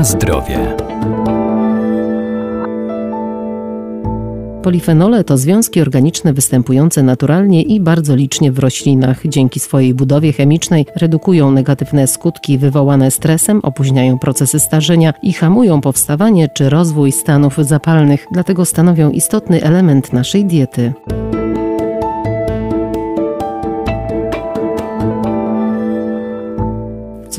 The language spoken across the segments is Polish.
Na zdrowie. Polifenole to związki organiczne występujące naturalnie i bardzo licznie w roślinach. Dzięki swojej budowie chemicznej redukują negatywne skutki wywołane stresem, opóźniają procesy starzenia i hamują powstawanie czy rozwój stanów zapalnych, dlatego stanowią istotny element naszej diety.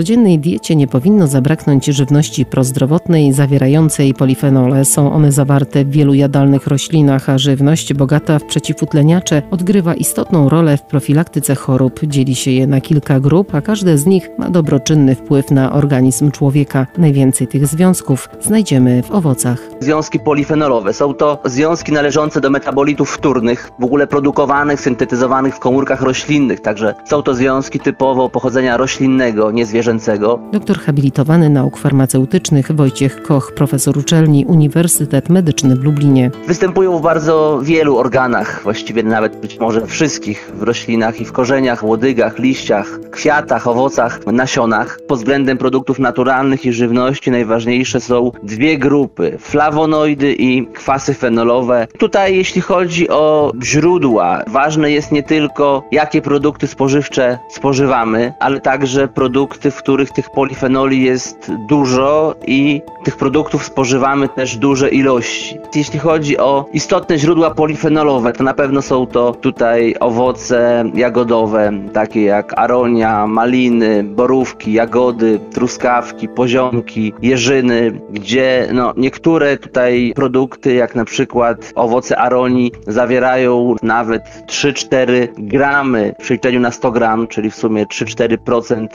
Codziennej diecie nie powinno zabraknąć żywności prozdrowotnej zawierającej polifenole. Są one zawarte w wielu jadalnych roślinach, a żywność bogata w przeciwutleniacze odgrywa istotną rolę w profilaktyce chorób. Dzieli się je na kilka grup, a każde z nich ma dobroczynny wpływ na organizm człowieka. Najwięcej tych związków znajdziemy w owocach. Związki polifenolowe są to związki należące do metabolitów wtórnych, w ogóle produkowanych, syntetyzowanych w komórkach roślinnych, także są to związki typowo pochodzenia roślinnego, niezwierzęcego zwierzęcego. Doktor habilitowany nauk farmaceutycznych Wojciech Koch, profesor uczelni Uniwersytet Medyczny w Lublinie. Występują w bardzo wielu organach, właściwie nawet być może wszystkich, w roślinach i w korzeniach, łodygach, liściach, kwiatach, owocach, nasionach. Pod względem produktów naturalnych i żywności najważniejsze są dwie grupy, flawonoidy i kwasy fenolowe. Tutaj jeśli chodzi o źródła, ważne jest nie tylko jakie produkty spożywcze spożywamy, ale także produkty, w których tych polifenoli jest dużo i tych produktów spożywamy też duże ilości. Jeśli chodzi o istotne źródła polifenolowe, to na pewno są to tutaj owoce jagodowe, takie jak aronia, maliny, borówki, jagody, truskawki, poziomki, jeżyny, gdzie no, niektóre tutaj produkty, jak na przykład owoce aronii, zawierają nawet 3-4 gramy w przeliczeniu na 100 gram, czyli w sumie 3-4%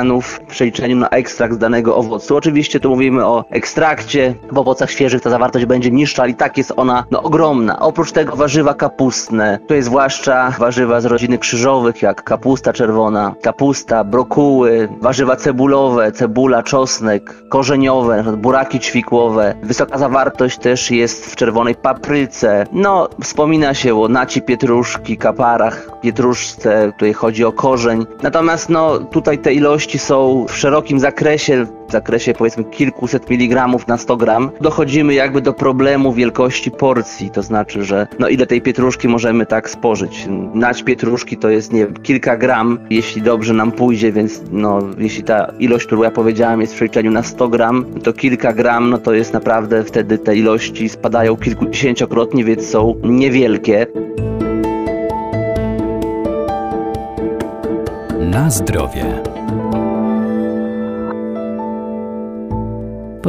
antocjanu w przeliczeniu na ekstrakt z danego owocu. Oczywiście tu mówimy o ekstrakcie, w owocach świeżych ta zawartość będzie niższa, ale i tak jest ona no, ogromna. Oprócz tego warzywa kapustne, to jest zwłaszcza warzywa z rodziny krzyżowych, jak kapusta czerwona, kapusta, brokuły, warzywa cebulowe, cebula, czosnek, korzeniowe, buraki ćwikłowe. Wysoka zawartość też jest w czerwonej papryce. No, wspomina się o naci pietruszki, kaparach, pietruszce, tutaj chodzi o korzeń. Natomiast no, tutaj te ilości są w szerokim zakresie, w zakresie powiedzmy kilkuset miligramów na 100 gram, dochodzimy jakby do problemu wielkości porcji, to znaczy, że no ile tej pietruszki możemy tak spożyć. Nać pietruszki to jest nie kilka gram, jeśli dobrze nam pójdzie, więc no jeśli ta ilość, którą ja powiedziałem jest w przeliczeniu na 100 gram, to kilka gram, no to jest naprawdę wtedy te ilości spadają kilkudziesięciokrotnie, więc są niewielkie. Na zdrowie.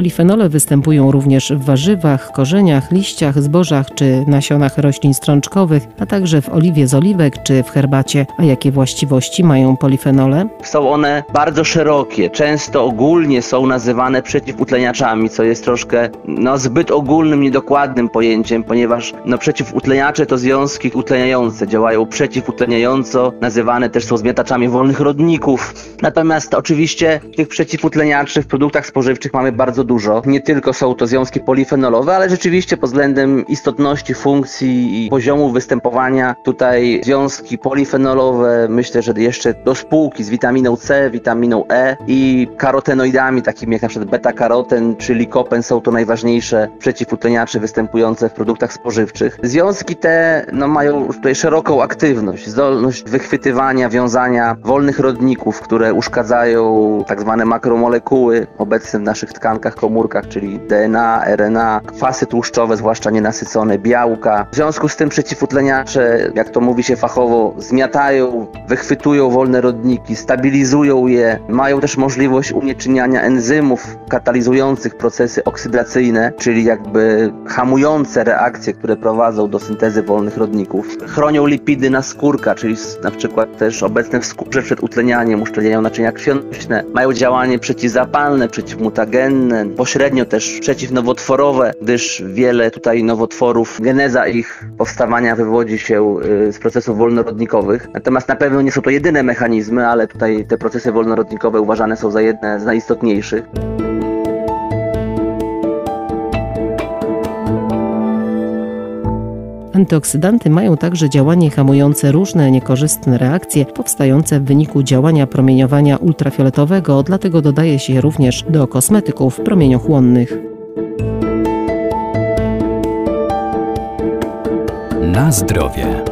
Polifenole występują również w warzywach, korzeniach, liściach, zbożach czy nasionach roślin strączkowych, a także w oliwie z oliwek czy w herbacie. A jakie właściwości mają polifenole? Są one bardzo szerokie, często ogólnie są nazywane przeciwutleniaczami, co jest troszkę no, zbyt ogólnym, niedokładnym pojęciem, ponieważ no, przeciwutleniacze to związki utleniające, działają przeciwutleniająco, nazywane też są zmiataczami wolnych rodników. Natomiast oczywiście tych przeciwutleniaczy w produktach spożywczych mamy bardzo bardzo dużo. Nie tylko są to związki polifenolowe, ale rzeczywiście pod względem istotności, funkcji i poziomu występowania tutaj związki polifenolowe, myślę, że jeszcze do spółki z witaminą C, witaminą E i karotenoidami, takimi jak na przykład beta-karoten czy likopen są to najważniejsze przeciwutleniacze występujące w produktach spożywczych. Związki te no, mają tutaj szeroką aktywność, zdolność wychwytywania, wiązania wolnych rodników, które uszkadzają tak zwane makromolekuły obecne w naszych tkankach komórkach, czyli DNA, RNA, kwasy tłuszczowe, zwłaszcza nienasycone, białka. W związku z tym przeciwutleniacze, jak to mówi się fachowo, zmiatają, wychwytują wolne rodniki, stabilizują je, mają też możliwość unieczyniania enzymów katalizujących procesy oksydacyjne, czyli jakby hamujące reakcje, które prowadzą do syntezy wolnych rodników. Chronią lipidy na skórka, czyli na przykład też obecne w skórze przed utlenianiem, uszczelniają naczynia krwionośne, mają działanie przeciwzapalne, przeciwmutagenne, pośrednio też przeciwnowotworowe, gdyż wiele tutaj nowotworów, geneza ich powstawania wywodzi się y, z procesów wolnorodnikowych. Natomiast na pewno nie są to jedyne mechanizmy, ale tutaj te procesy wolnorodnikowe uważane są za jedne z najistotniejszych. Antyoksydanty mają także działanie hamujące różne niekorzystne reakcje powstające w wyniku działania promieniowania ultrafioletowego, dlatego dodaje się je również do kosmetyków promieniochłonnych. Na zdrowie.